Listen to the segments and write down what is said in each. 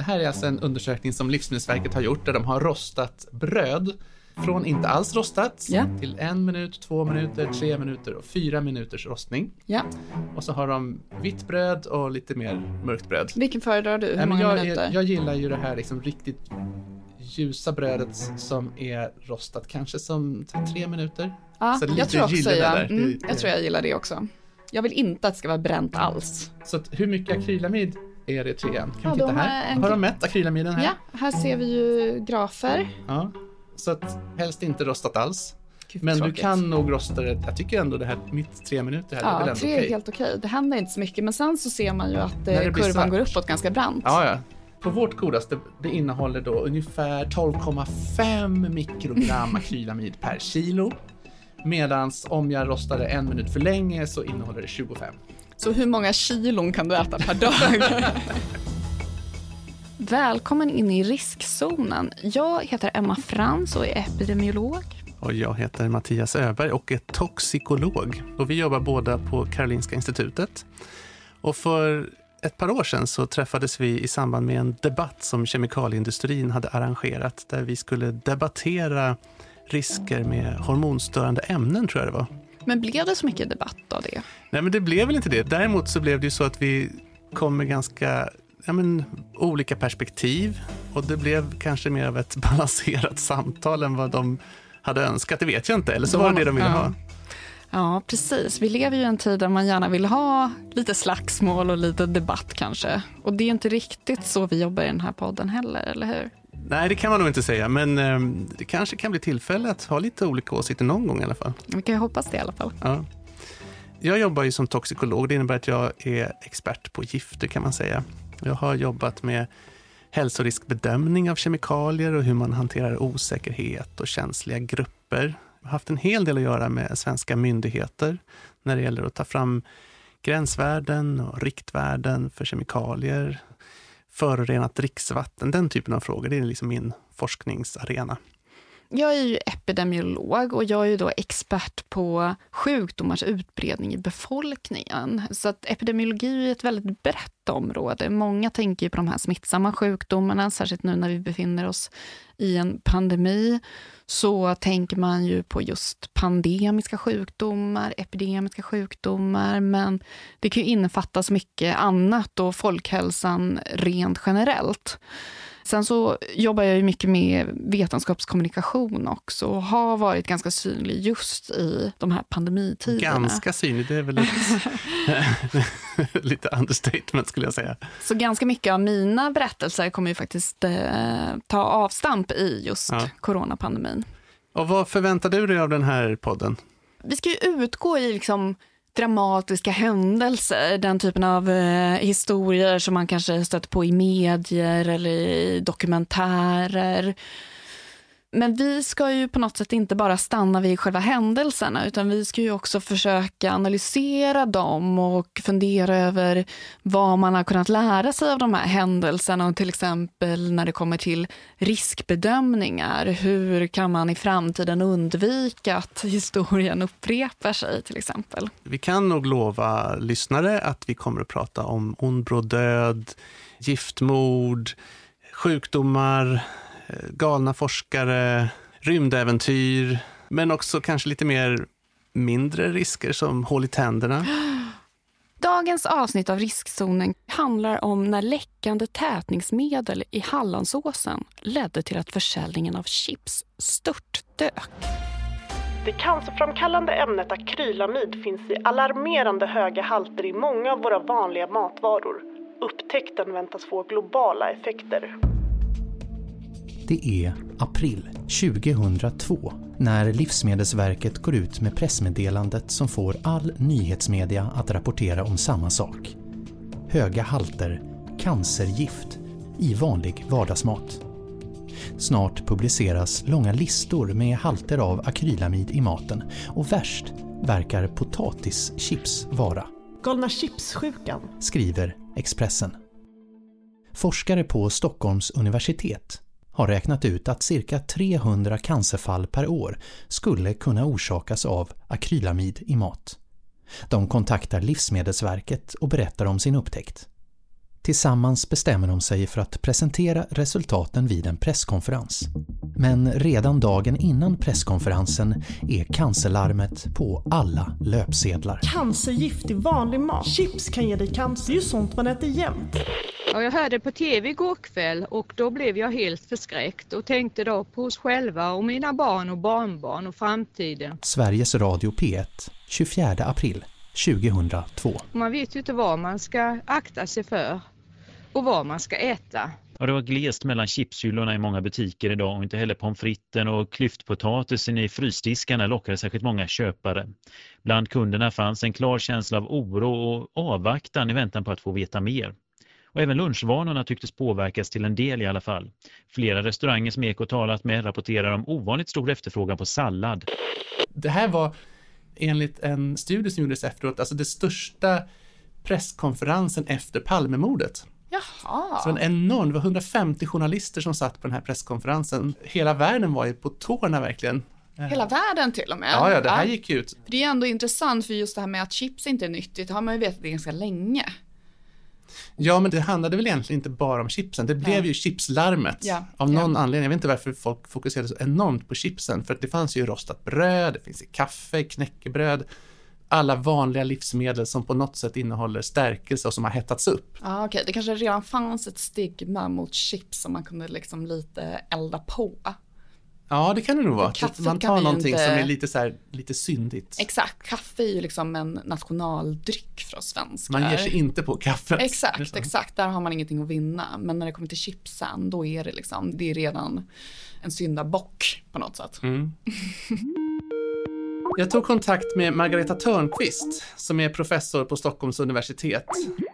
Det här är alltså en undersökning som Livsmedelsverket har gjort där de har rostat bröd från inte alls rostat Ja. till en minut, två minuter, tre minuter och fyra minuters rostning. Ja. Och så har de vitt bröd och lite mer mörkt bröd. Vilken föredrar du? Hur Nej, många jag, minuter? jag, jag gillar ju det här liksom riktigt ljusa brödet som är rostat kanske som tre minuter. ja, så jag tror också jag, mm, Det- jag tror jag gillar det också. Jag vill inte att det ska vara bränt alls. Så att hur mycket akrylamid är det i trean? Kan Ja, titta här? en- Har de mätt akrylamiden här? Ja, här ser vi ju grafer. Ja. Så att helst inte rostat alls. Gud, Men tråkigt. du kan nog rosta det, jag tycker ändå det här, mitt tre minuter här är väl Ja, ändå tre okej. är helt okej. Det händer inte så mycket, men sen så ser man ju att eh, kurvan svart. går uppåt ganska brant. Ja, ja. På vårt godaste, det innehåller då ungefär 12,5 mikrogram akrylamid per kilo. Medans om jag rostar det en minut för länge så innehåller det 25. Så hur många kilon kan du äta per dag? Välkommen in i riskzonen. Jag heter Emma Frans och är epidemiolog. Och jag heter Mattias Öberg och är toxikolog. Och vi jobbar båda på Karolinska institutet. Och för ett par år sedan så träffades vi i samband med en debatt som kemikalieindustrin hade arrangerat där vi skulle debattera risker med hormonstörande ämnen, tror jag det var. Men blev det så mycket debatt av det? Nej, men det blev väl inte det. Däremot så blev det ju så att vi kom med ganska ja, men, olika perspektiv och det blev kanske mer av ett balanserat samtal än vad de hade önskat. Det vet jag inte, eller så var det det de ville Ja. ha. Ja, precis. Vi lever ju i en tid där man gärna vill ha lite slagsmål och lite debatt kanske. Och det är inte riktigt så vi jobbar i den här podden heller, eller hur? Nej, det kan man nog inte säga, men eh, det kanske kan bli tillfälle att ha lite olika åsikter någon gång i alla fall. Vi kan ju hoppas det i alla fall. Ja. Jag jobbar ju som toxikolog. Det innebär att jag är expert på gifter kan man säga. Jag har jobbat med hälsoriskbedömning av kemikalier och hur man hanterar osäkerhet och känsliga grupper. Jag har haft en hel del att göra med svenska myndigheter när det gäller att ta fram gränsvärden och riktvärden för kemikalier, förorenat dricksvatten, den typen av frågor. Det är liksom min forskningsarena. Jag är ju epidemiolog och jag är ju då expert på sjukdomars utbredning i befolkningen. Så att epidemiologi är ett väldigt brett område. Många tänker ju på de här smittsamma sjukdomarna, särskilt nu när vi befinner oss i en pandemi. Så tänker man ju på just pandemiska sjukdomar, epidemiska sjukdomar, men det kan ju innefatta så mycket annat och folkhälsan rent generellt. Sen så jobbar jag ju mycket med vetenskapskommunikation också och har varit ganska synlig just i de här pandemitiderna. Ganska synlig, det är väl ett lite understatement skulle jag säga. Så ganska mycket av mina berättelser kommer ju faktiskt eh, ta avstamp i just Ja. coronapandemin. Och vad förväntar du dig av den här podden? Vi ska ju utgå i liksom dramatiska händelser, den typen av eh, historier som man kanske stöter på i medier eller i dokumentärer. Men vi ska ju på något sätt inte bara stanna vid själva händelserna utan vi ska ju också försöka analysera dem och fundera över vad man har kunnat lära sig av de här händelserna och till exempel när det kommer till riskbedömningar. Hur kan man i framtiden undvika att historien upprepar sig till exempel? Vi kan nog lova lyssnare att vi kommer att prata om ond bråd död, giftmord, sjukdomar, galna forskare, rymdäventyr, men också kanske lite mer mindre risker som hål i tänderna. Dagens avsnitt av Riskzonen handlar om när läckande tätningsmedel i Hallandsåsen ledde till att försäljningen av chips störtdök. Det cancerframkallande ämnet akrylamid finns i alarmerande höga halter i många av våra vanliga matvaror. Upptäckten väntas få globala effekter. Det är april 2002 när Livsmedelsverket går ut med pressmeddelandet som får all nyhetsmedia att rapportera om samma sak. Höga halter cancergift i vanlig vardagsmat. Snart publiceras långa listor med halter av akrylamid i maten och värst verkar potatischips vara, Galna chipssjukan. skriver Expressen. Forskare på Stockholms universitet har räknat ut att cirka 300 cancerfall per år skulle kunna orsakas av akrylamid i mat. De kontaktar Livsmedelsverket och berättar om sin upptäckt. Tillsammans bestämmer de sig för att presentera resultaten vid en presskonferens. Men redan dagen innan presskonferensen är cancerlarmet på alla löpsedlar. Cancergift i vanlig mat. Chips kan ge dig cancer. Det är ju sånt man äter jämt. Ja, jag hörde på TV igår kväll och då blev jag helt förskräckt och tänkte då på oss själva och mina barn och barnbarn och framtiden. Sveriges Radio P1, 24 april 2002. Man vet ju inte vad man ska akta sig för och vad man ska äta. Ja, det var glest mellan chipshyllorna i många butiker idag och inte heller pommes fritesen och klyftpotatisen i frysdiskarna lockade särskilt många köpare. Bland kunderna fanns en klar känsla av oro och avvaktan i väntan på att få veta mer. Och även lunchvanorna tycktes påverkas till en del i alla fall. Flera restauranger som Eko talat med rapporterar om ovanligt stor efterfrågan på sallad. Det här var enligt en studie som gjordes efteråt, alltså det största presskonferensen efter Palmemordet. Jaha. Så en enorm, det var 150 journalister som satt på den här presskonferensen. Hela världen var ju på tårna verkligen. Hela världen till och med. Ja, ja, det här gick ut. Det är ändå intressant för just det här med att chips inte är nyttigt, det har man ju vetat ganska länge. Ja, men det handlade väl egentligen inte bara om chipsen. Det blev Nej. ju chipslarmet Ja, av någon ja. anledning. Jag vet inte varför folk fokuserade så enormt på chipsen. För att det fanns ju rostat bröd, det finns i kaffe, knäckebröd, alla vanliga livsmedel som på något sätt innehåller stärkelse och som har hettats upp. Ja, okej, det kanske redan fanns ett stigma mot chips som man kunde liksom lite elda på. Ja, det kan det nog vara. kaffet Man tar någonting inte- som är lite så här, lite syndigt. Exakt, kaffe är ju liksom en nationaldryck för oss svenskar. Man ger sig inte på kaffet. Exakt, Liksom. exakt. Där har man ingenting att vinna. Men när det kommer till chipsen, då är det liksom, det är redan en syndabock på något sätt. Mm. Jag tog kontakt med Margareta Törnqvist som är professor på Stockholms universitet.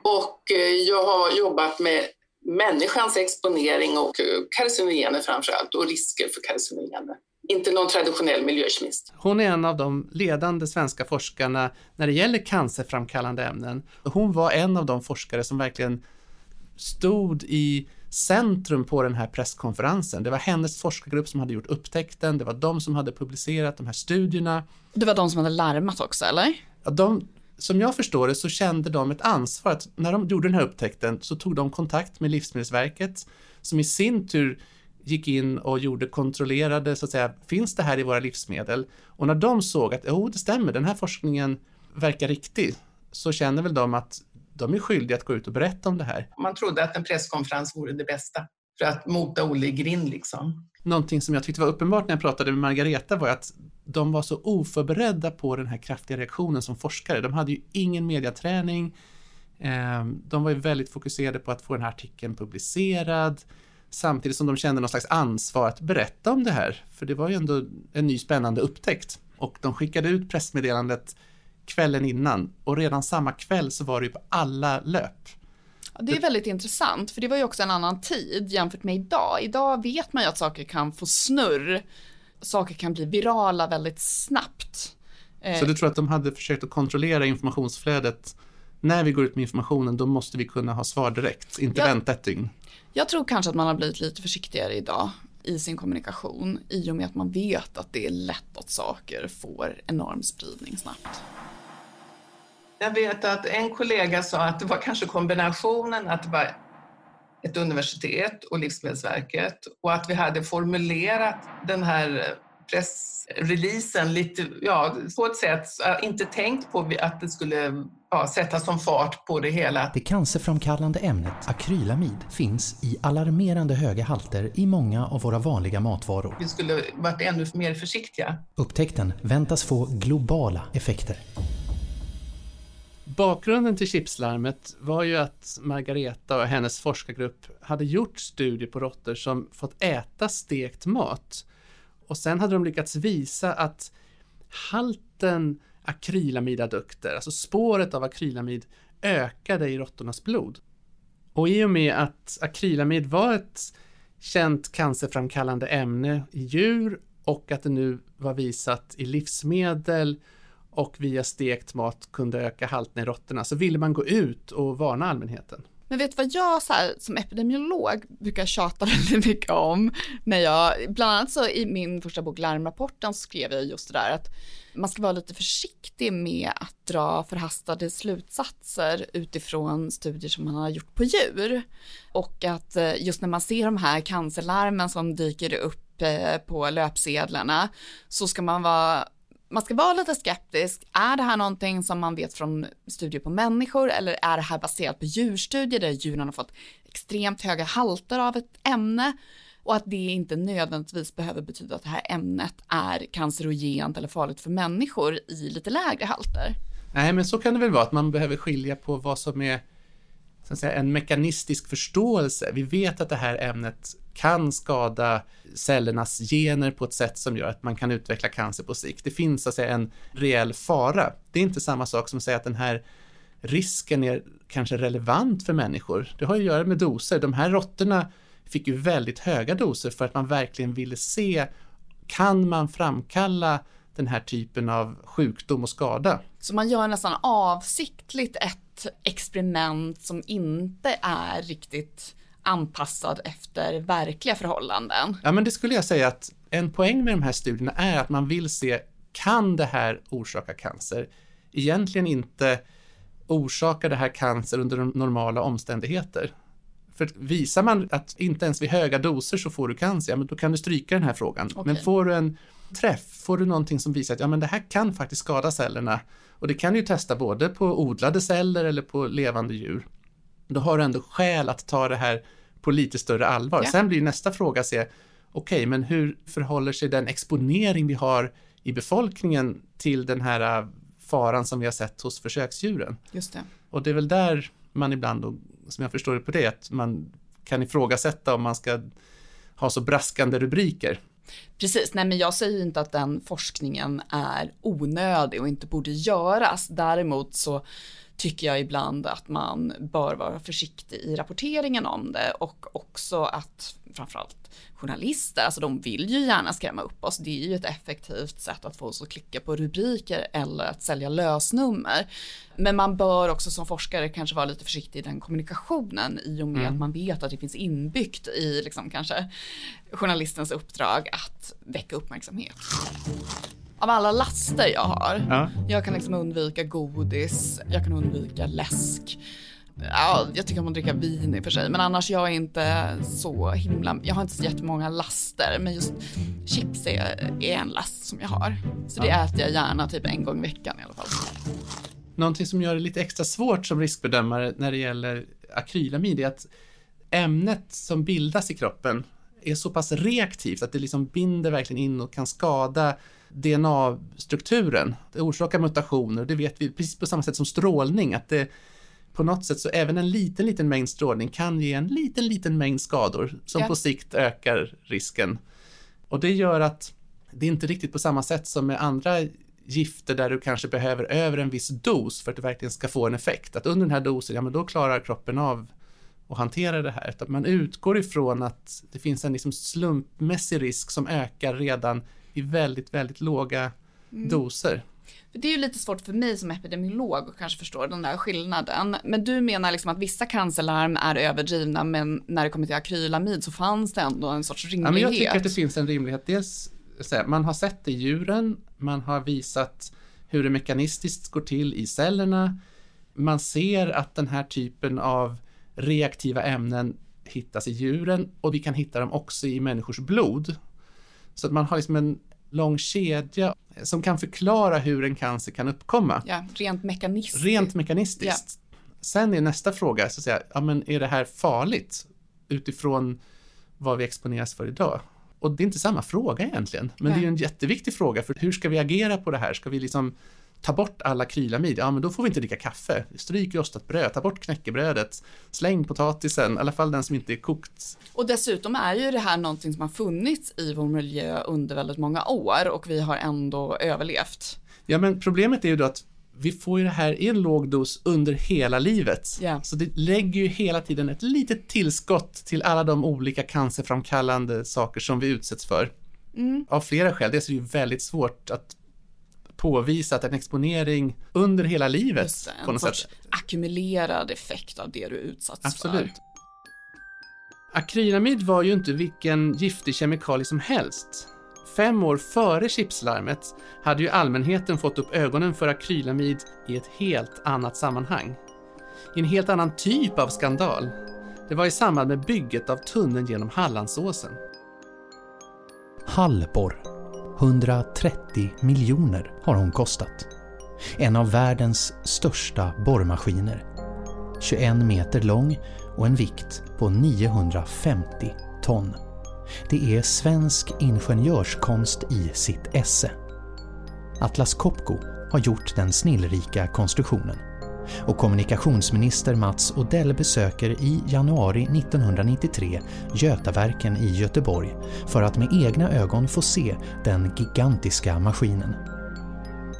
Och eh, jag har jobbat med människans exponering och eh, carcinogener framför allt och risker för carcinogener. Inte någon traditionell miljökemist. Hon är en av de ledande svenska forskarna när det gäller cancerframkallande ämnen. Och Hon var en av de forskare som verkligen stod i centrum på den här presskonferensen. Det var hennes forskargrupp som hade gjort upptäckten, det var de som hade publicerat de här studierna. Det var de som hade larmat också, eller? Ja, de, som jag förstår det så kände de ett ansvar att när de gjorde den här upptäckten så tog de kontakt med Livsmedelsverket som i sin tur gick in och gjorde kontrollerade, så att säga, finns det här i våra livsmedel? Och när de såg att, jo, det stämmer, den här forskningen verkar riktig, så känner väl de att de är skyldiga att gå ut och berätta om det här. Man trodde att en presskonferens vore det bästa för att mota Olle i grind liksom. Någonting som jag tyckte var uppenbart när jag pratade med Margareta var att de var så oförberedda på den här kraftiga reaktionen som forskare. De hade ju ingen mediaträning. Eh, de var ju väldigt fokuserade på att få den här artikeln publicerad samtidigt som de kände någon slags ansvar att berätta om det här. För det var ju ändå en ny spännande upptäckt. Och de skickade ut pressmeddelandet kvällen innan och redan samma kväll så var det ju på alla löp. Det är väldigt intressant, för det var ju också en annan tid jämfört med idag. Idag vet man ju att saker kan få snurr. Saker kan bli virala väldigt snabbt. Så du tror att de hade försökt att kontrollera informationsflödet när vi går ut med informationen, då måste vi kunna ha svar direkt, inte Ja. vänta ett dygn. Jag tror kanske att man har blivit lite försiktigare idag i sin kommunikation i och med att man vet att det är lätt att saker får enorm spridning snabbt. Jag vet att en kollega sa att det var kanske kombinationen att det var ett universitet och Livsmedelsverket och att vi hade formulerat den här pressreleasen lite, ja, på ett sätt, inte tänkt på att det skulle ja, sätta som fart på det hela. Det cancerframkallande ämnet akrylamid finns i alarmerande höga halter i många av våra vanliga matvaror. Vi skulle varit ännu mer försiktiga. Upptäckten väntas få globala effekter. Bakgrunden till chipslarmet var ju att Margareta och hennes forskargrupp hade gjort studier på råttor som fått äta stekt mat. Och sen hade de lyckats visa att halten akrylamidadukter, alltså spåret av akrylamid, ökade i råttornas blod. Och i och med att akrylamid var ett känt cancerframkallande ämne i djur och att det nu var visat i livsmedel och via stekt mat kunde öka halten i råttorna så ville man gå ut och varna allmänheten. Men vet du vad jag så här, som epidemiolog brukar tjata väldigt mycket om? När jag, bland annat så i min första bok Larmrapporten så skrev jag just det där att man ska vara lite försiktig med att dra förhastade slutsatser utifrån studier som man har gjort på djur. Och att eh, just när man ser de här cancerlarmen som dyker upp eh, på löpsedlarna så ska man vara man ska vara lite skeptisk. Är det här någonting som man vet från studier på människor eller är det här baserat på djurstudier där djuren har fått extremt höga halter av ett ämne och att det inte nödvändigtvis behöver betyda att det här ämnet är cancerogent eller farligt för människor i lite lägre halter. Nej, men så kan det väl vara att man behöver skilja på vad som är så att säga, en mekanistisk förståelse. Vi vet att det här ämnet kan skada cellernas gener på ett sätt som gör att man kan utveckla cancer på sikt. Det finns så att säga en reell fara. Det är inte samma sak som att säga att den här risken är kanske relevant för människor. Det har ju att göra med doser. De här råttorna fick ju väldigt höga doser för att man verkligen ville se, kan man framkalla den här typen av sjukdom och skada? Så man gör nästan avsiktligt ett experiment som inte är riktigt anpassad efter verkliga förhållanden. Ja, men det skulle jag säga att en poäng med de här studierna är att man vill se, kan det här orsaka cancer? Egentligen inte orsakar det här cancer under normala omständigheter. För visar man att inte ens vid höga doser så får du cancer, ja, men då kan du stryka den här frågan. Okay. Men får du en träff, får du någonting som visar att ja, men det här kan faktiskt skada cellerna och det kan du ju testa både på odlade celler eller på levande djur. Då har du ändå skäl att ta det här på lite större allvar. Ja. Sen blir nästa fråga att se, okej, okay, men hur förhåller sig den exponering vi har i befolkningen till den här äh, faran som vi har sett hos försöksdjuren? Just det. Och det är väl där man ibland, då, som jag förstår det på det, att man kan ifrågasätta om man ska ha så braskande rubriker. Precis, nej men jag säger inte att den forskningen är onödig och inte borde göras. Däremot så tycker jag ibland att man bör vara försiktig i rapporteringen om det och också att framförallt journalister, alltså de vill ju gärna skrämma upp oss. Det är ju ett effektivt sätt att få oss att klicka på rubriker eller att sälja lösnummer. Men man bör också som forskare kanske vara lite försiktig i den kommunikationen i och med mm. att man vet att det finns inbyggt i liksom kanske journalistens uppdrag att väcka uppmärksamhet av alla laster jag har. Ja. Jag kan liksom undvika godis, jag kan undvika läsk. Ja, jag tycker om att dricka vin i och för sig, men annars jag är inte så himla, jag har inte så jättemånga laster, men just chips är, är en last som jag har. Så det ja. äter jag gärna typ en gång i veckan i alla fall. Någonting som gör det lite extra svårt som riskbedömare när det gäller akrylamid är att ämnet som bildas i kroppen är så pass reaktivt att det liksom binder verkligen in och kan skada DNA-strukturen. Det orsakar mutationer, det vet vi precis på samma sätt som strålning, att det på något sätt så även en liten, liten mängd strålning kan ge en liten, liten mängd skador som ja. på sikt ökar risken. Och det gör att det är inte riktigt på samma sätt som med andra gifter där du kanske behöver över en viss dos för att det verkligen ska få en effekt. Att under den här dosen, ja men då klarar kroppen av att hantera det här. Att man utgår ifrån att det finns en liksom slumpmässig risk som ökar redan i väldigt, väldigt låga mm. doser. Det är ju lite svårt för mig som epidemiolog att kanske förstå den där skillnaden. Men du menar liksom att vissa cancerlarm är överdrivna men när det kommer till akrylamid så fanns det ändå en sorts rimlighet? Ja, men jag tycker att det finns en rimlighet. Dels, man har sett det i djuren, man har visat hur det mekanistiskt går till i cellerna. Man ser att den här typen av reaktiva ämnen hittas i djuren och vi kan hitta dem också i människors blod. Så att man har liksom en lång kedja som kan förklara hur en cancer kan uppkomma. Ja, rent mekanistiskt. Rent mekanistiskt. Ja. Sen är nästa fråga, så att säga, ja, men är det här farligt utifrån vad vi exponeras för idag? Och det är inte samma fråga egentligen, men ja. det är en jätteviktig fråga för hur ska vi agera på det här? Ska vi liksom ta bort alla akrylamid, ja men då får vi inte dricka kaffe. Stryk rostat bröd, ta bort knäckebrödet, släng potatisen, i alla fall den som inte är kokt. Och dessutom är ju det här någonting som har funnits i vår miljö under väldigt många år och vi har ändå överlevt. Ja men problemet är ju då att vi får ju det här i en låg dos under hela livet. Yeah. Så det lägger ju hela tiden ett litet tillskott till alla de olika cancerframkallande saker som vi utsätts för. Mm. Av flera skäl. Dels är det ju väldigt svårt att påvisat en exponering under hela livet det, på en något sorts sätt. ackumulerad effekt av det du utsatts Absolut. för. Akrylamid var ju inte vilken giftig kemikalie som helst. Fem år före chipslarmet hade ju allmänheten fått upp ögonen för akrylamid i ett helt annat sammanhang. I en helt annan typ av skandal. Det var i samband med bygget av tunneln genom Hallandsåsen. Hallborr. 130 miljoner har hon kostat. En av världens största borrmaskiner. 21 meter lång och en vikt på 950 ton. Det är svensk ingenjörskonst i sitt esse. Atlas Copco har gjort den snillrika konstruktionen och kommunikationsminister Mats Odell besöker i januari 1993 Götaverken i Göteborg för att med egna ögon få se den gigantiska maskinen.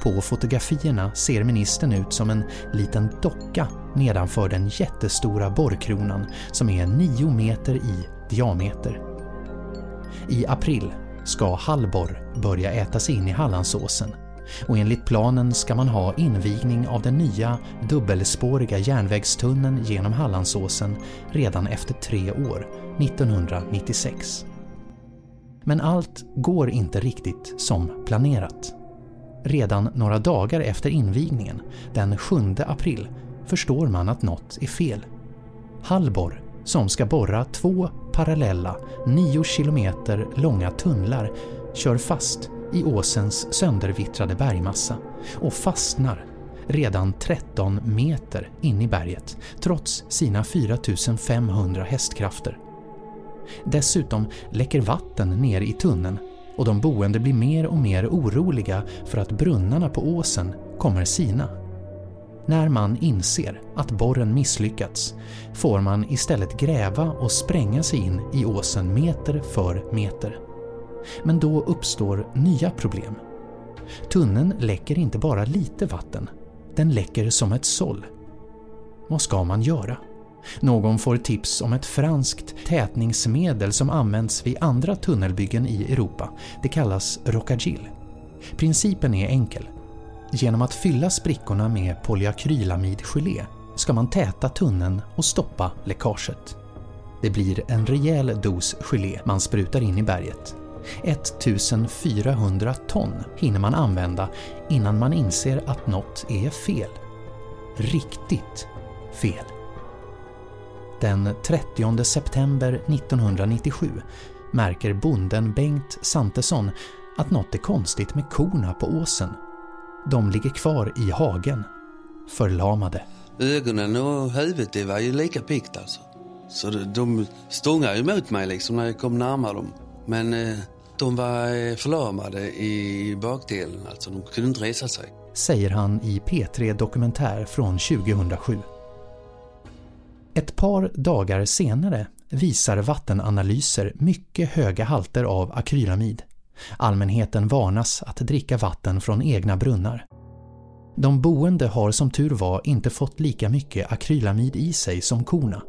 På fotografierna ser ministern ut som en liten docka nedanför den jättestora borrkronan som är 9 meter i diameter. I april ska Hallborr börja äta sig in i Hallandsåsen och enligt planen ska man ha invigning av den nya dubbelspåriga järnvägstunneln genom Hallandsåsen redan efter tre år, 1996. Men allt går inte riktigt som planerat. Redan några dagar efter invigningen, den 7 april, förstår man att något är fel. Hallborg, som ska borra två parallella, 9 kilometer långa tunnlar, kör fast i åsens söndervittrade bergmassa och fastnar redan 13 meter in i berget trots sina 4500 hästkrafter. Dessutom läcker vatten ner i tunneln och de boende blir mer och mer oroliga för att brunnarna på åsen kommer sina. När man inser att borren misslyckats får man istället gräva och spränga sig in i åsen meter för meter. Men då uppstår nya problem. Tunneln läcker inte bara lite vatten, den läcker som ett såll. Vad ska man göra? Någon får tips om ett franskt tätningsmedel som används vid andra tunnelbyggen i Europa. Det kallas Rocagil. Principen är enkel. Genom att fylla sprickorna med polyakrylamidgelé ska man täta tunneln och stoppa läckaget. Det blir en rejäl dos gelé man sprutar in i berget. 1400 ton hinner man använda innan man inser att något är fel. Riktigt fel. Den 30 september 1997 märker bonden Bengt Santesson att något är konstigt med korna på åsen. De ligger kvar i hagen, förlamade. Ögonen och huvudet det var ju lika piggt alltså. Så de, de stångade ju mot mig liksom när jag kom närmare dem. Men eh, de var eh, förlamade i bakdelen alltså. De kunde inte resa sig. säger han i P3 Dokumentär från 2007. Ett par dagar senare visar vattenanalyser mycket höga halter av akrylamid. Allmänheten varnas att dricka vatten från egna brunnar. De boende har som tur var inte fått lika mycket akrylamid i sig som korna.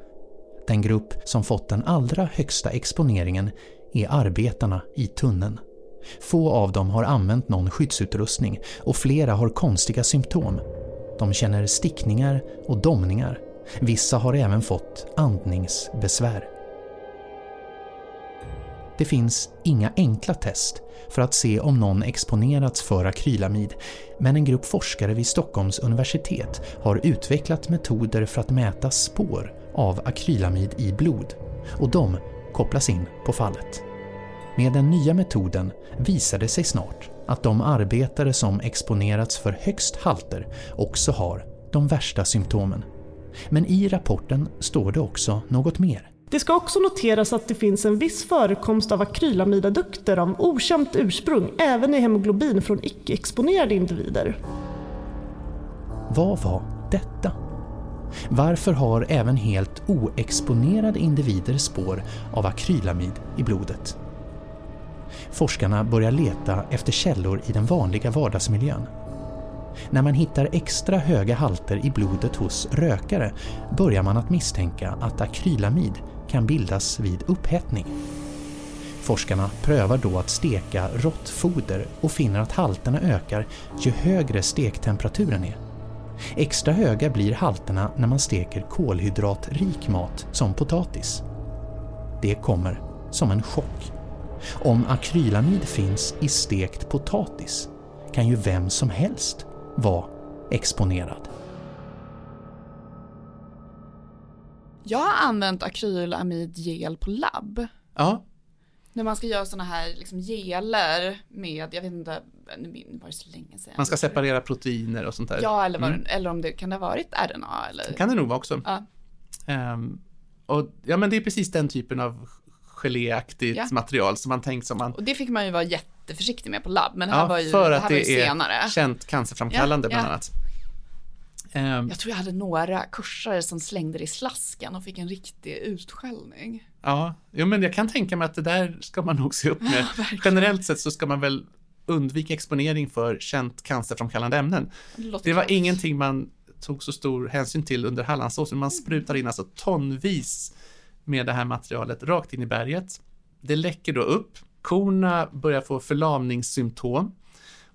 Den grupp som fått den allra högsta exponeringen är arbetarna i tunneln. Få av dem har använt någon skyddsutrustning och flera har konstiga symptom. De känner stickningar och domningar. Vissa har även fått andningsbesvär. Det finns inga enkla test för att se om någon exponerats för akrylamid, men en grupp forskare vid Stockholms universitet har utvecklat metoder för att mäta spår av akrylamid i blod och de kopplas in på fallet. Med den nya metoden visar det sig snart att de arbetare som exponerats för högst halter också har de värsta symptomen. Men i rapporten står det också något mer. Det ska också noteras att det finns en viss förekomst av akrylamidadukter av okänt ursprung även i hemoglobin från icke-exponerade individer. Vad var detta? Varför har även helt oexponerade individer spår av akrylamid i blodet? Forskarna börjar leta efter källor i den vanliga vardagsmiljön. När man hittar extra höga halter i blodet hos rökare börjar man att misstänka att akrylamid kan bildas vid upphettning. Forskarna prövar då att steka råttfoder och finner att halterna ökar ju högre stektemperaturen är. Extra höga blir halterna när man steker kolhydratrik mat som potatis. Det kommer som en chock. Om akrylamid finns i stekt potatis kan ju vem som helst vara exponerad. Jag har använt akrylamidgel på labb. Ja, När man ska göra såna här liksom geler med, jag vet inte, nu var det så länge sedan. man ska separera proteiner och sånt där. Ja, eller, vad, Mm. eller om det kan det ha varit RNA eller? kan det nog vara också. Ja. Ehm, och, ja, men det är precis den typen av geléaktigt Ja. material som man tänkt som man Och det fick man ju vara jätteförsiktig med på labb, men det här Ja, var ju, för det att här var ju det är senare. känt cancerframkallande Ja, bland annat. Ehm, Jag tror jag hade några kursare som slängde det i slasken och fick en riktig utskällning. Ja, jo, men jag kan tänka mig att det där ska man nog se upp med. Generellt sett så ska man väl undvika exponering för känt cancerframkallande ämnen. låter Det var klart. ingenting man tog så stor hänsyn till under Hallandsåsen. Man sprutar in alltså tonvis med det här materialet rakt in i berget. Det läcker då upp. Korna börjar få förlamningssymptom.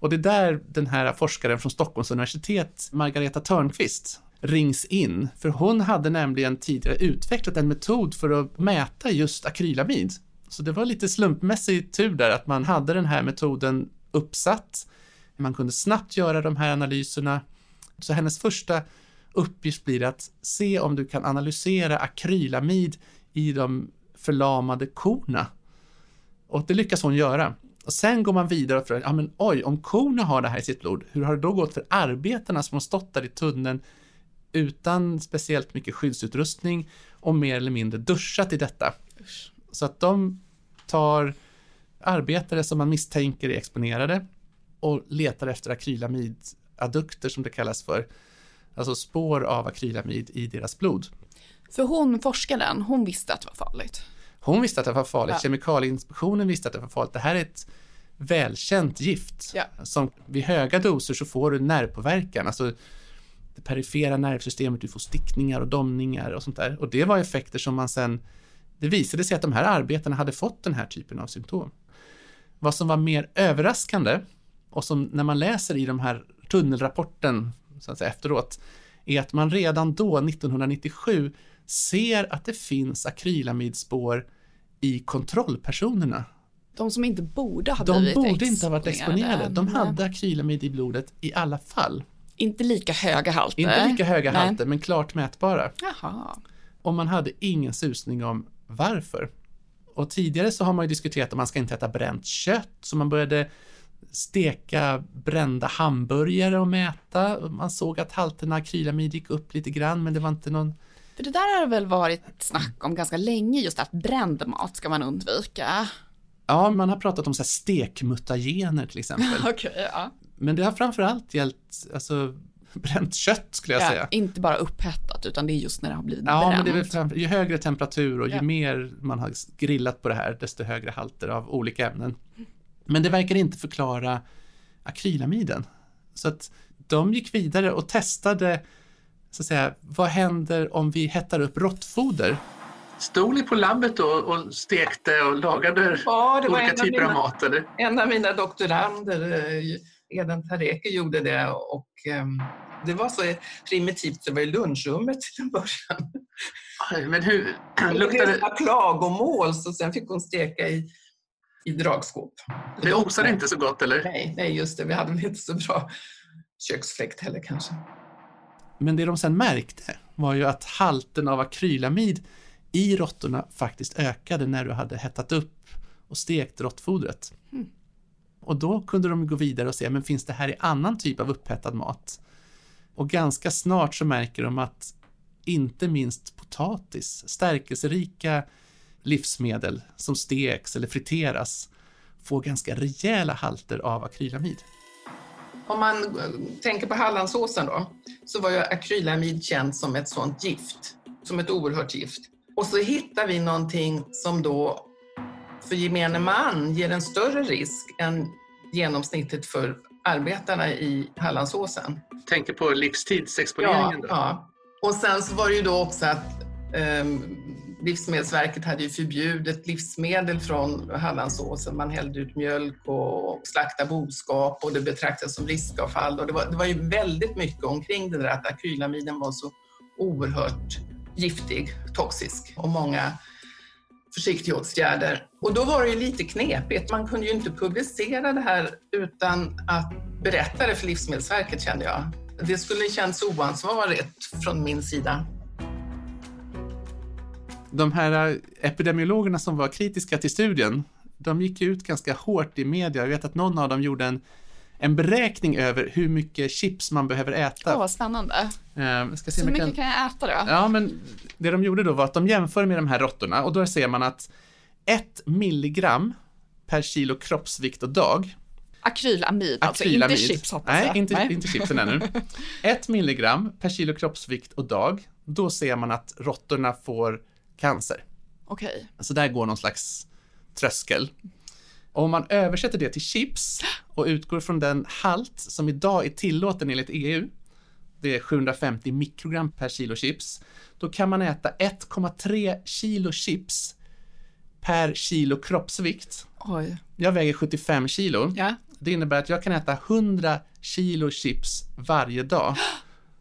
Och det är där den här forskaren från Stockholms universitet, Margareta Törnqvist, rings in. För hon hade nämligen tidigare utvecklat en metod för att mäta just akrylamid. Så det var lite slumpmässig tur där att man hade den här metoden uppsatt. Man kunde snabbt göra de här analyserna. Så hennes första uppgift blir att se om du kan analysera akrylamid i de förlamade korna. Och det lyckas hon göra. Och sen går man vidare och frågar, ja men oj, om korna har det här i sitt blod, hur har det då gått för arbetarna som har stått där i tunneln utan speciellt mycket skyddsutrustning och mer eller mindre duschat i detta? Så att de tar arbetare som man misstänker är exponerade och letar efter akrylamidadukter som det kallas för, alltså spår av akrylamid i deras blod. För hon, forskaren, hon visste att det var farligt. Hon visste att det var farligt, Ja. Kemikalieinspektionen visste att det var farligt. Det här är ett välkänt gift. Ja. Som vid höga doser så får du nervpåverkan, alltså det perifera nervsystemet, du får stickningar och domningar och sånt där. Och det var effekter som man sen, det visade sig att de här arbetarna hade fått den här typen av symptom. Vad som var mer överraskande och som när man läser i de här tunnelrapporten så att säga, efteråt är att man redan då, 1997, ser att det finns akrylamidspår i kontrollpersonerna. De som inte borde ha De blivit borde inte ha varit exponerade. De hade akrylamid i blodet i alla fall. Inte lika höga halter. Inte lika höga Nej. halter, men klart mätbara. Jaha. Och man hade ingen susning om varför. Och tidigare så har man ju diskuterat att man ska inte äta bränt kött, så man började steka brända hamburgare och mäta. Man såg att halterna akrylamid gick upp lite grann, men det var inte någon För det där har väl varit snack om ganska länge, just att bränd mat ska man undvika. Ja, man har pratat om så här stekmutagener till exempel. Okej, ja. Men det har framförallt gällt alltså, bränt kött skulle jag ja. säga. Inte bara upphettat, utan det är just när det har blivit Ja, bränt. men det är väl ju högre temperatur och ju Ja. mer man har grillat på det här, desto högre halter av olika ämnen. Men det verkar inte förklara akrylamiden. Så att de gick vidare och testade, så att säga, vad händer om vi hettar upp råttfoder? Stod ni på labbet då och stekte och lagade Ja, det olika av typer av mina- mat? Eller? En av mina doktorander, eh, Eden Tareki, gjorde det och ehm, det var så primitivt det var i lunchrummet till en början. Aj, Men hur Det luktade var klagomål så sen fick hon steka i, i dragskåp. det? osade inte så gott eller? Nej, nej, just det. Vi hade väl inte så bra köksfläkt heller kanske. Men det de sen märkte var ju att halten av akrylamid i råttorna faktiskt ökade när du hade hettat upp och stekt råttfodret. Och då kunde de gå vidare och se, men finns det här i annan typ av upphettad mat? Och ganska snart så märker de att inte minst potatis, stärkelserika livsmedel som steks eller friteras får ganska rejäla halter av akrylamid. Om man tänker på Hallandsåsen då, så var ju akrylamid känt som ett sånt gift, som ett oerhört gift. Och så hittar vi någonting som då för gemene man ger en större risk än genomsnittet för arbetarna i Hallandsåsen. Tänker på livstidsexponeringen Ja, då? ja. Och sen så var det ju då också att ehm, Livsmedelsverket hade ju förbjudit livsmedel från Hallandsåsen. Man hällde ut mjölk och slaktade boskap och det betraktades som riskavfall. Och det, var, det var ju väldigt mycket omkring det där att akrylamiden var så oerhört giftig, toxisk och många försiktighetsåtgärder. Och då var det ju lite knepigt. Man kunde ju inte publicera det här utan att berätta det för Livsmedelsverket kände jag. Det skulle känns oansvarigt från min sida. De här epidemiologerna som var kritiska till studien, de gick ut ganska hårt i media. Jag vet att någon av dem gjorde en, en beräkning över hur mycket chips man behöver äta. Åh, vad spännande. Eh, ska se Så jag mycket kan jag äta då? Ja, men det de gjorde då var att de jämför med de här råttorna och då ser man att ett milligram per kilo kroppsvikt och dag. Akrylamid, alltså inte chips hoppas Nej, jag. inte, inte chipsen ännu. Ett milligram per kilo kroppsvikt och dag, då ser man att råttorna får cancer. Okej. Så där går någon slags tröskel. Om man översätter det till chips och utgår från den halt som idag är tillåten enligt EU, det är 750 mikrogram per kilo chips, då kan man äta 1,3 kilo chips per kilo kroppsvikt. Oj. Jag väger 75 kilo. Ja. Det innebär att jag kan äta 100 kilo chips varje dag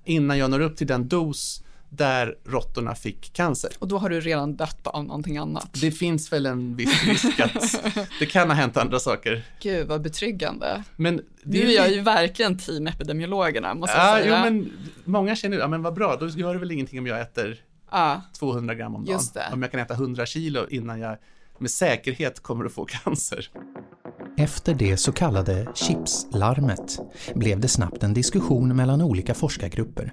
innan jag når upp till den dos där råttorna fick cancer. Och då har du redan dött av någonting annat. Det finns väl en viss risk att det kan ha hänt andra saker. Gud vad betryggande. Men det Nu är jag ju verkligen team epidemiologerna måste jag Ja, säga. jo, men många känner, ja men vad bra, då gör det väl ingenting om jag äter Ja. 200 gram om dagen. Just det. Om jag kan äta 100 kilo innan jag med säkerhet kommer att få cancer. Efter det så kallade chipslarmet blev det snabbt en diskussion mellan olika forskargrupper.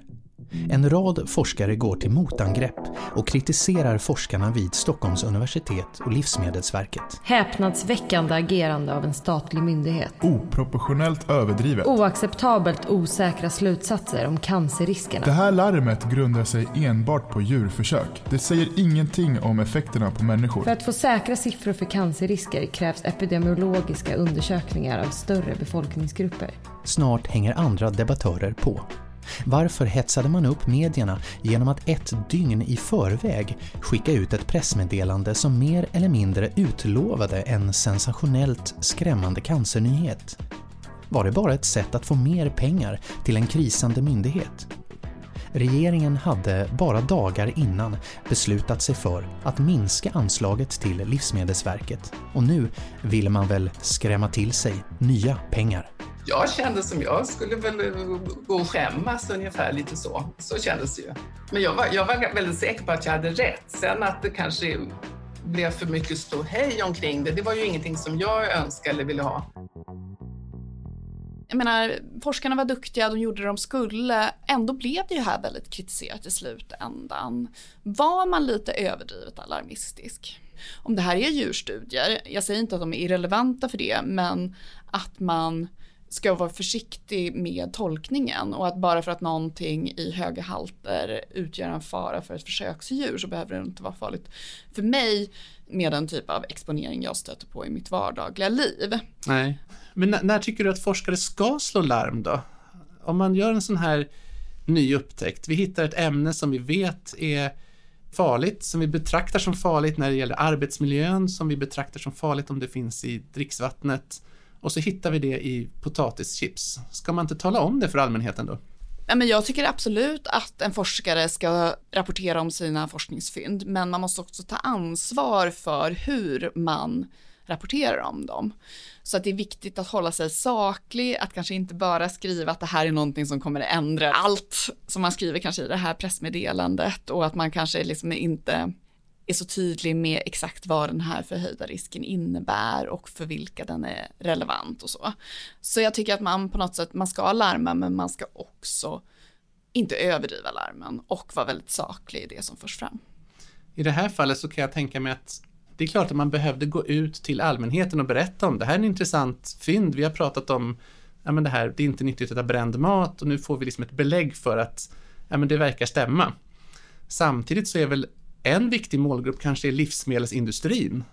En rad forskare går till motangrepp och kritiserar forskarna vid Stockholms universitet och Livsmedelsverket. Häpnadsväckande agerande av en statlig myndighet. Oproportionellt överdrivet. Oacceptabelt osäkra slutsatser om cancerriskerna. Det här larmet grundar sig enbart på djurförsök. Det säger ingenting om effekterna på människor. För att få säkra siffror för cancerrisker krävs epidemiologiska undersökningar av större befolkningsgrupper. Snart hänger andra debattörer på. Varför hetsade man upp medierna genom att ett dygn i förväg skicka ut ett pressmeddelande som mer eller mindre utlovade en sensationellt skrämmande cancernyhet? Var det bara ett sätt att få mer pengar till en krisande myndighet? Regeringen hade bara dagar innan beslutat sig för att minska anslaget till Livsmedelsverket och nu vill man väl skrämma till sig nya pengar. Jag kände som jag skulle väl eh, gå och skämmas ungefär lite så. Så kändes det ju. Men jag var, jag var väldigt säker på att jag hade rätt. Sen att det kanske blev för mycket ståhej omkring det, det var ju ingenting som jag önskade eller ville ha. Jag menar, forskarna var duktiga, de gjorde det de skulle. Ändå blev det ju här väldigt kritiserat i slutändan. Var man lite överdrivet alarmistisk? Om det här är djurstudier, jag säger inte att de är irrelevanta för det, men att man ska vara försiktig med tolkningen och att bara för att någonting i höga halter utgör en fara för ett försöksdjur så behöver det inte vara farligt för mig med den typ av exponering jag stöter på i mitt vardagliga liv. Nej. Men när, när tycker du att forskare ska slå larm då? Om man gör en sån här ny upptäckt, vi hittar ett ämne som vi vet är farligt, som vi betraktar som farligt när det gäller arbetsmiljön, som vi betraktar som farligt om det finns i dricksvattnet och så hittar vi det i potatischips. Ska man inte tala om det för allmänheten då? Ja, men jag tycker absolut att en forskare ska rapportera om sina forskningsfynd, men man måste också ta ansvar för hur man rapporterar om dem. Så att det är viktigt att hålla sig saklig, att kanske inte bara skriva att det här är någonting som kommer att ändra allt som man skriver kanske i det här pressmeddelandet och att man kanske liksom inte är så tydlig med exakt vad den här förhöjda risken innebär och för vilka den är relevant och så. Så jag tycker att man på något sätt, man ska larma men man ska också inte överdriva larmen och vara väldigt saklig i det som förs fram. I det här fallet så kan jag tänka mig att det är klart att man behövde gå ut till allmänheten och berätta om det här är en intressant fynd. Vi har pratat om ja, men det här, det är inte nyttigt att äta bränd mat och nu får vi liksom ett belägg för att ja, men det verkar stämma. Samtidigt så är väl en viktig målgrupp kanske är livsmedelsindustrin.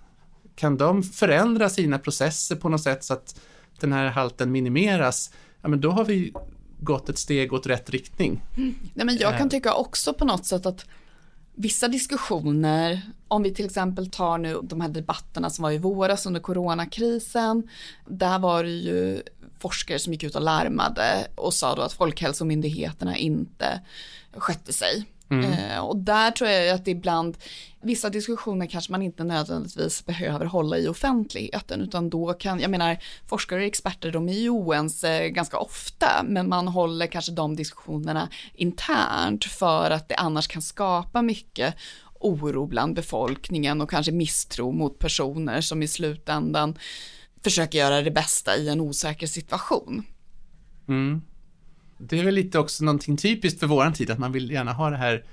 Kan de förändra sina processer på något sätt så att den här halten minimeras, ja men då har vi gått ett steg åt rätt riktning. Nej, men jag kan Eh. tycka också på något sätt att vissa diskussioner, om vi till exempel tar nu de här debatterna som var i våras under coronakrisen, där var det ju forskare som gick ut och larmade och sa då att Folkhälsomyndigheterna inte skötte sig. Mm. Eh, och där tror jag att ibland, vissa diskussioner kanske man inte nödvändigtvis behöver hålla i offentligheten, utan då kan, jag menar, forskare och experter, de är ju oense ganska ofta, men man håller kanske de diskussionerna internt för att det annars kan skapa mycket oro bland befolkningen och kanske misstro mot personer som i slutändan försöker göra det bästa i en osäker situation. Mm. Det är väl lite också någonting typiskt för våran tid, att man vill gärna ha det här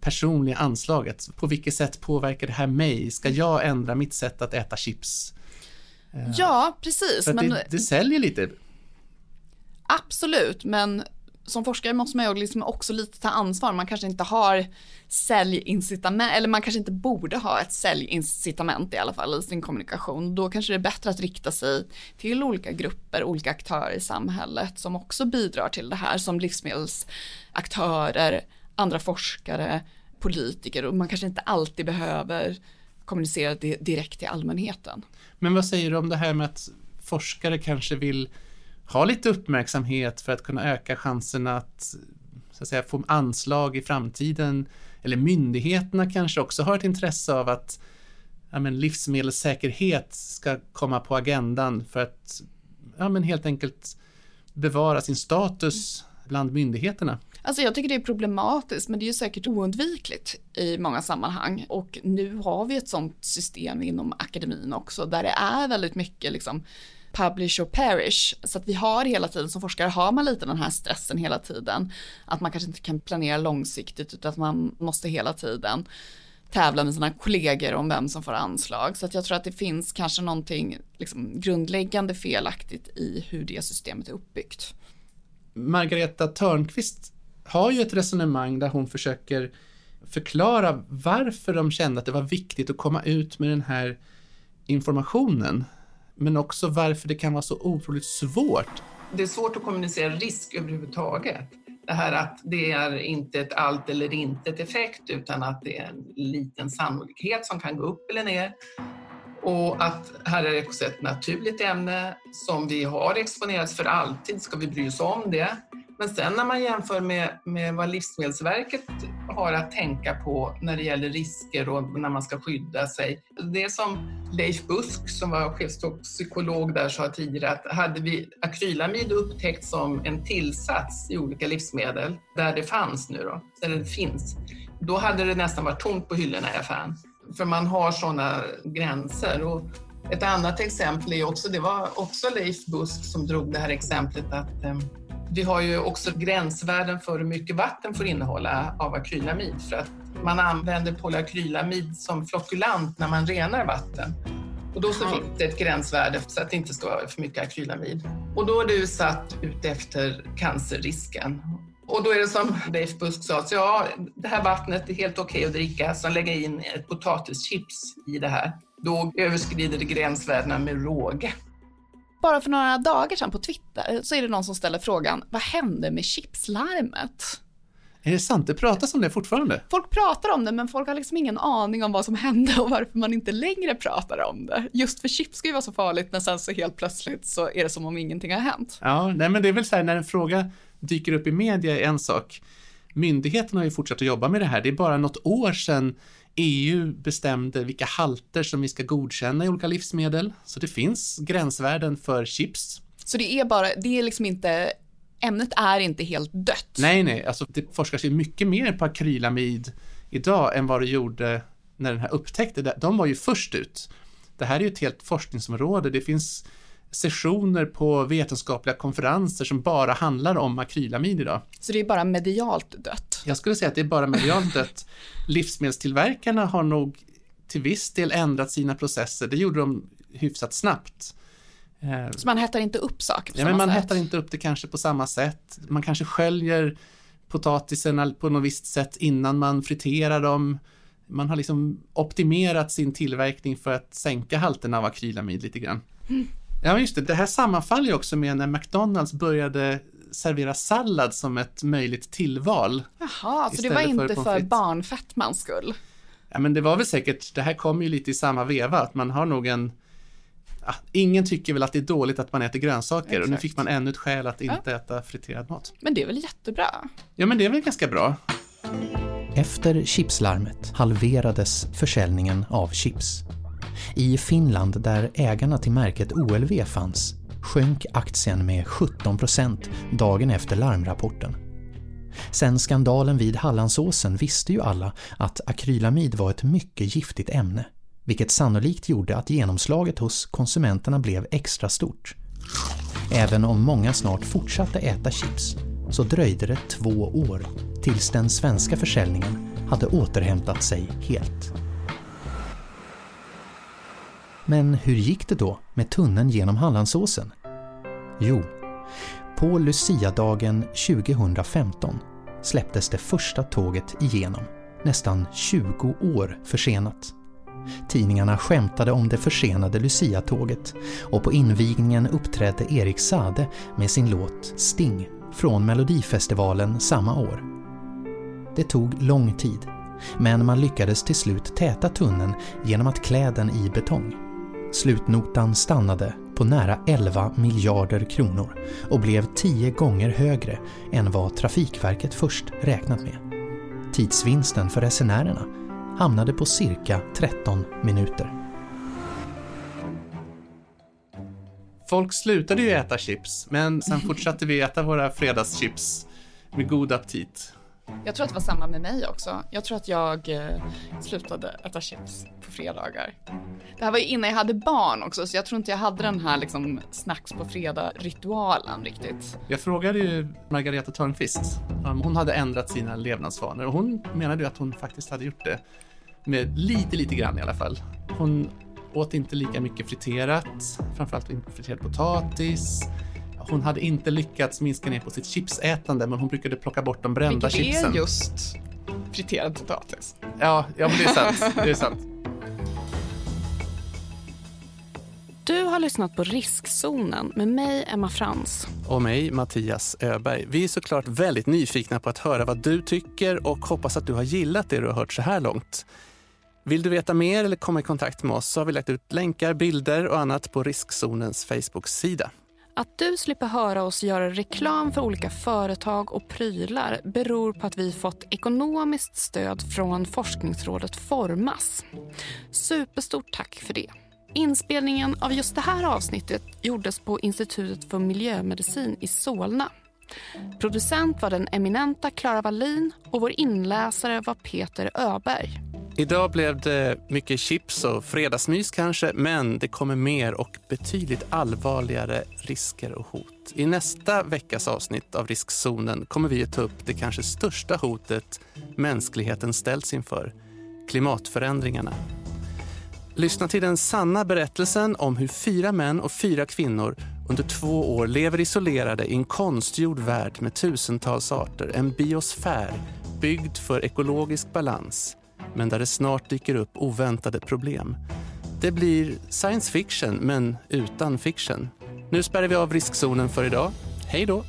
personliga anslaget. På vilket sätt påverkar det här mig? Ska jag ändra mitt sätt att äta chips? Eh, ja, precis. men det, det säljer lite. Absolut, men som forskare måste man ju liksom också lite ta ansvar. Man kanske inte har säljincitament, eller man kanske inte borde ha ett säljincitament i alla fall i sin kommunikation. Då kanske det är bättre att rikta sig till olika grupper, olika aktörer i samhället som också bidrar till det här, som livsmedelsaktörer, andra forskare, politiker och man kanske inte alltid behöver kommunicera direkt till allmänheten. Men vad säger du om det här med att forskare kanske vill ha lite uppmärksamhet för att kunna öka chanserna att, så att säga, få anslag i framtiden. Eller myndigheterna kanske också har ett intresse av att ja, men livsmedelssäkerhet ska komma på agendan för att ja, men helt enkelt bevara sin status bland myndigheterna. Alltså jag tycker det är problematiskt men det är ju säkert oundvikligt i många sammanhang och nu har vi ett sånt system inom akademin också där det är väldigt mycket liksom publish or perish. Så att vi har hela tiden, som forskare har man lite den här stressen hela tiden. Att man kanske inte kan planera långsiktigt utan att man måste hela tiden tävla med sina kollegor om vem som får anslag. Så att jag tror att det finns kanske någonting liksom grundläggande felaktigt i hur det systemet är uppbyggt. Margareta Törnqvist har ju ett resonemang där hon försöker förklara varför de kände att det var viktigt att komma ut med den här informationen men också varför det kan vara så otroligt svårt. Det är svårt att kommunicera risk överhuvudtaget. Det här att det är inte ett allt eller intet effekt utan att det är en liten sannolikhet som kan gå upp eller ner. Och att här är det också ett naturligt ämne som vi har exponerats för alltid. Ska vi bry oss om det? Men sen när man jämför med, med vad Livsmedelsverket har att tänka på när det gäller risker och när man ska skydda sig. Det som Leif Busk som var chefstoxikolog där sa tidigare att hade vi akrylamid upptäckt som en tillsats i olika livsmedel där det fanns nu då, där det finns, då hade det nästan varit tomt på hyllorna i affären. För man har sådana gränser. Och ett annat exempel är också, det var också Leif Busk som drog det här exemplet att eh, vi har ju också gränsvärden för hur mycket vatten får innehålla av akrylamid för att man använder polyakrylamid som flockulant när man renar vatten. Och då så finns det ett gränsvärde så att det inte står för mycket akrylamid. Och då är du satt ut efter cancerrisken. Och då är det som Leif Busk sa, så ja, det här vattnet är helt okej okay att dricka, så lägga in ett potatischips i det här. Då överskrider det gränsvärdena med råge. Bara för några dagar sedan på Twitter så är det någon som ställer frågan, vad hände med chipslarmet? Är det sant? Det pratas om det fortfarande? Folk pratar om det, men folk har liksom ingen aning om vad som hände och varför man inte längre pratar om det. Just för chips ska ju vara så farligt, men sen så helt plötsligt så är det som om ingenting har hänt. Ja, nej men det är väl så här när en fråga dyker upp i media är en sak. Myndigheterna har ju fortsatt att jobba med det här. Det är bara något år sedan EU bestämde vilka halter som vi ska godkänna i olika livsmedel. Så det finns gränsvärden för chips. Så det är bara, det är liksom inte, ämnet är inte helt dött? Nej, nej, alltså det forskas ju mycket mer på akrylamid idag än vad det gjorde när den här upptäckte. De var ju först ut. Det här är ju ett helt forskningsområde. Det finns sessioner på vetenskapliga konferenser som bara handlar om akrylamid idag. Så det är bara medialt dött? Jag skulle säga att det är bara medialt dött. Livsmedelstillverkarna har nog till viss del ändrat sina processer. Det gjorde de hyfsat snabbt. Eh, Så man hettar inte upp saker på ja, samma men man sätt? hettar inte upp det kanske på samma sätt. Man kanske sköljer potatisen på något visst sätt innan man friterar dem. Man har liksom optimerat sin tillverkning för att sänka halterna av akrylamid lite grann. Mm. Ja, just det. Det här sammanfaller ju också med när McDonalds började servera sallad som ett möjligt tillval. Jaha, så det var inte för, för barnfettmans skull? Ja, men det var väl säkert, det här kommer ju lite i samma veva, att man har nog en ja, ingen tycker väl att det är dåligt att man äter grönsaker Exakt. och nu fick man ännu ett skäl att inte ja. äta friterad mat. Men det är väl jättebra? Ja, men det är väl ganska bra. Efter chipslarmet halverades försäljningen av chips. I Finland, där ägarna till märket OLV fanns, sjönk aktien med 17% dagen efter larmrapporten. Sen skandalen vid Hallandsåsen visste ju alla att akrylamid var ett mycket giftigt ämne, vilket sannolikt gjorde att genomslaget hos konsumenterna blev extra stort. Även om många snart fortsatte äta chips så dröjde det två år tills den svenska försäljningen hade återhämtat sig helt. Men hur gick det då med tunneln genom Hallandsåsen? Jo, på Lucia-dagen 2015 släpptes det första tåget igenom, nästan 20 år försenat. Tidningarna skämtade om det försenade Lucia-tåget och på invigningen uppträdde Erik Sade med sin låt Sting från Melodifestivalen samma år. Det tog lång tid, men man lyckades till slut täta tunneln genom att klä den i betong. Slutnotan stannade på nära 11 miljarder kronor och blev tio gånger högre än vad Trafikverket först räknat med. Tidsvinsten för resenärerna hamnade på cirka 13 minuter. Folk slutade ju äta chips, men sen fortsatte vi äta våra fredagschips med god aptit. Jag tror att det var samma med mig också. Jag tror att jag eh, slutade äta chips på fredagar. Det här var ju innan jag hade barn också, så jag tror inte jag hade den här liksom snacks på fredag-ritualen riktigt. Jag frågade ju Margareta Törnqvist om hon hade ändrat sina levnadsvanor och hon menade ju att hon faktiskt hade gjort det. Med lite, lite grann i alla fall. Hon åt inte lika mycket friterat, framförallt inte friterad potatis hon hade inte lyckats minska ner på sitt chipsätande men hon brukade plocka bort de brända Vilket chipsen. Vilket är just friterad potatis. Ja, ja men det är sant. Det är sant. Du har lyssnat på Riskzonen med mig, Emma Frans. Och mig, Mattias Öberg. Vi är såklart väldigt nyfikna på att höra vad du tycker och hoppas att du har gillat det du har hört så här långt. Vill du veta mer eller komma i kontakt med oss så har vi lagt ut länkar, bilder och annat på Riskzonens Facebook-sida. Att du slipper höra oss göra reklam för olika företag och prylar beror på att vi fått ekonomiskt stöd från forskningsrådet Formas. Superstort tack för det. Inspelningen av just det här avsnittet gjordes på Institutet för miljömedicin i Solna. Producent var den eminenta Klara Wallin och vår inläsare var Peter Öberg. Idag blev det mycket chips och fredagsmys kanske, men det kommer mer och betydligt allvarligare risker och hot. I nästa veckas avsnitt av Riskzonen kommer vi att ta upp det kanske största hotet mänskligheten ställs inför, klimatförändringarna. Lyssna till den sanna berättelsen om hur fyra män och fyra kvinnor under två år lever isolerade i en konstgjord värld med tusentals arter, en biosfär byggd för ekologisk balans men där det snart dyker upp oväntade problem. Det blir science fiction, men utan fiction. Nu spärrar vi av riskzonen för idag. Hej då!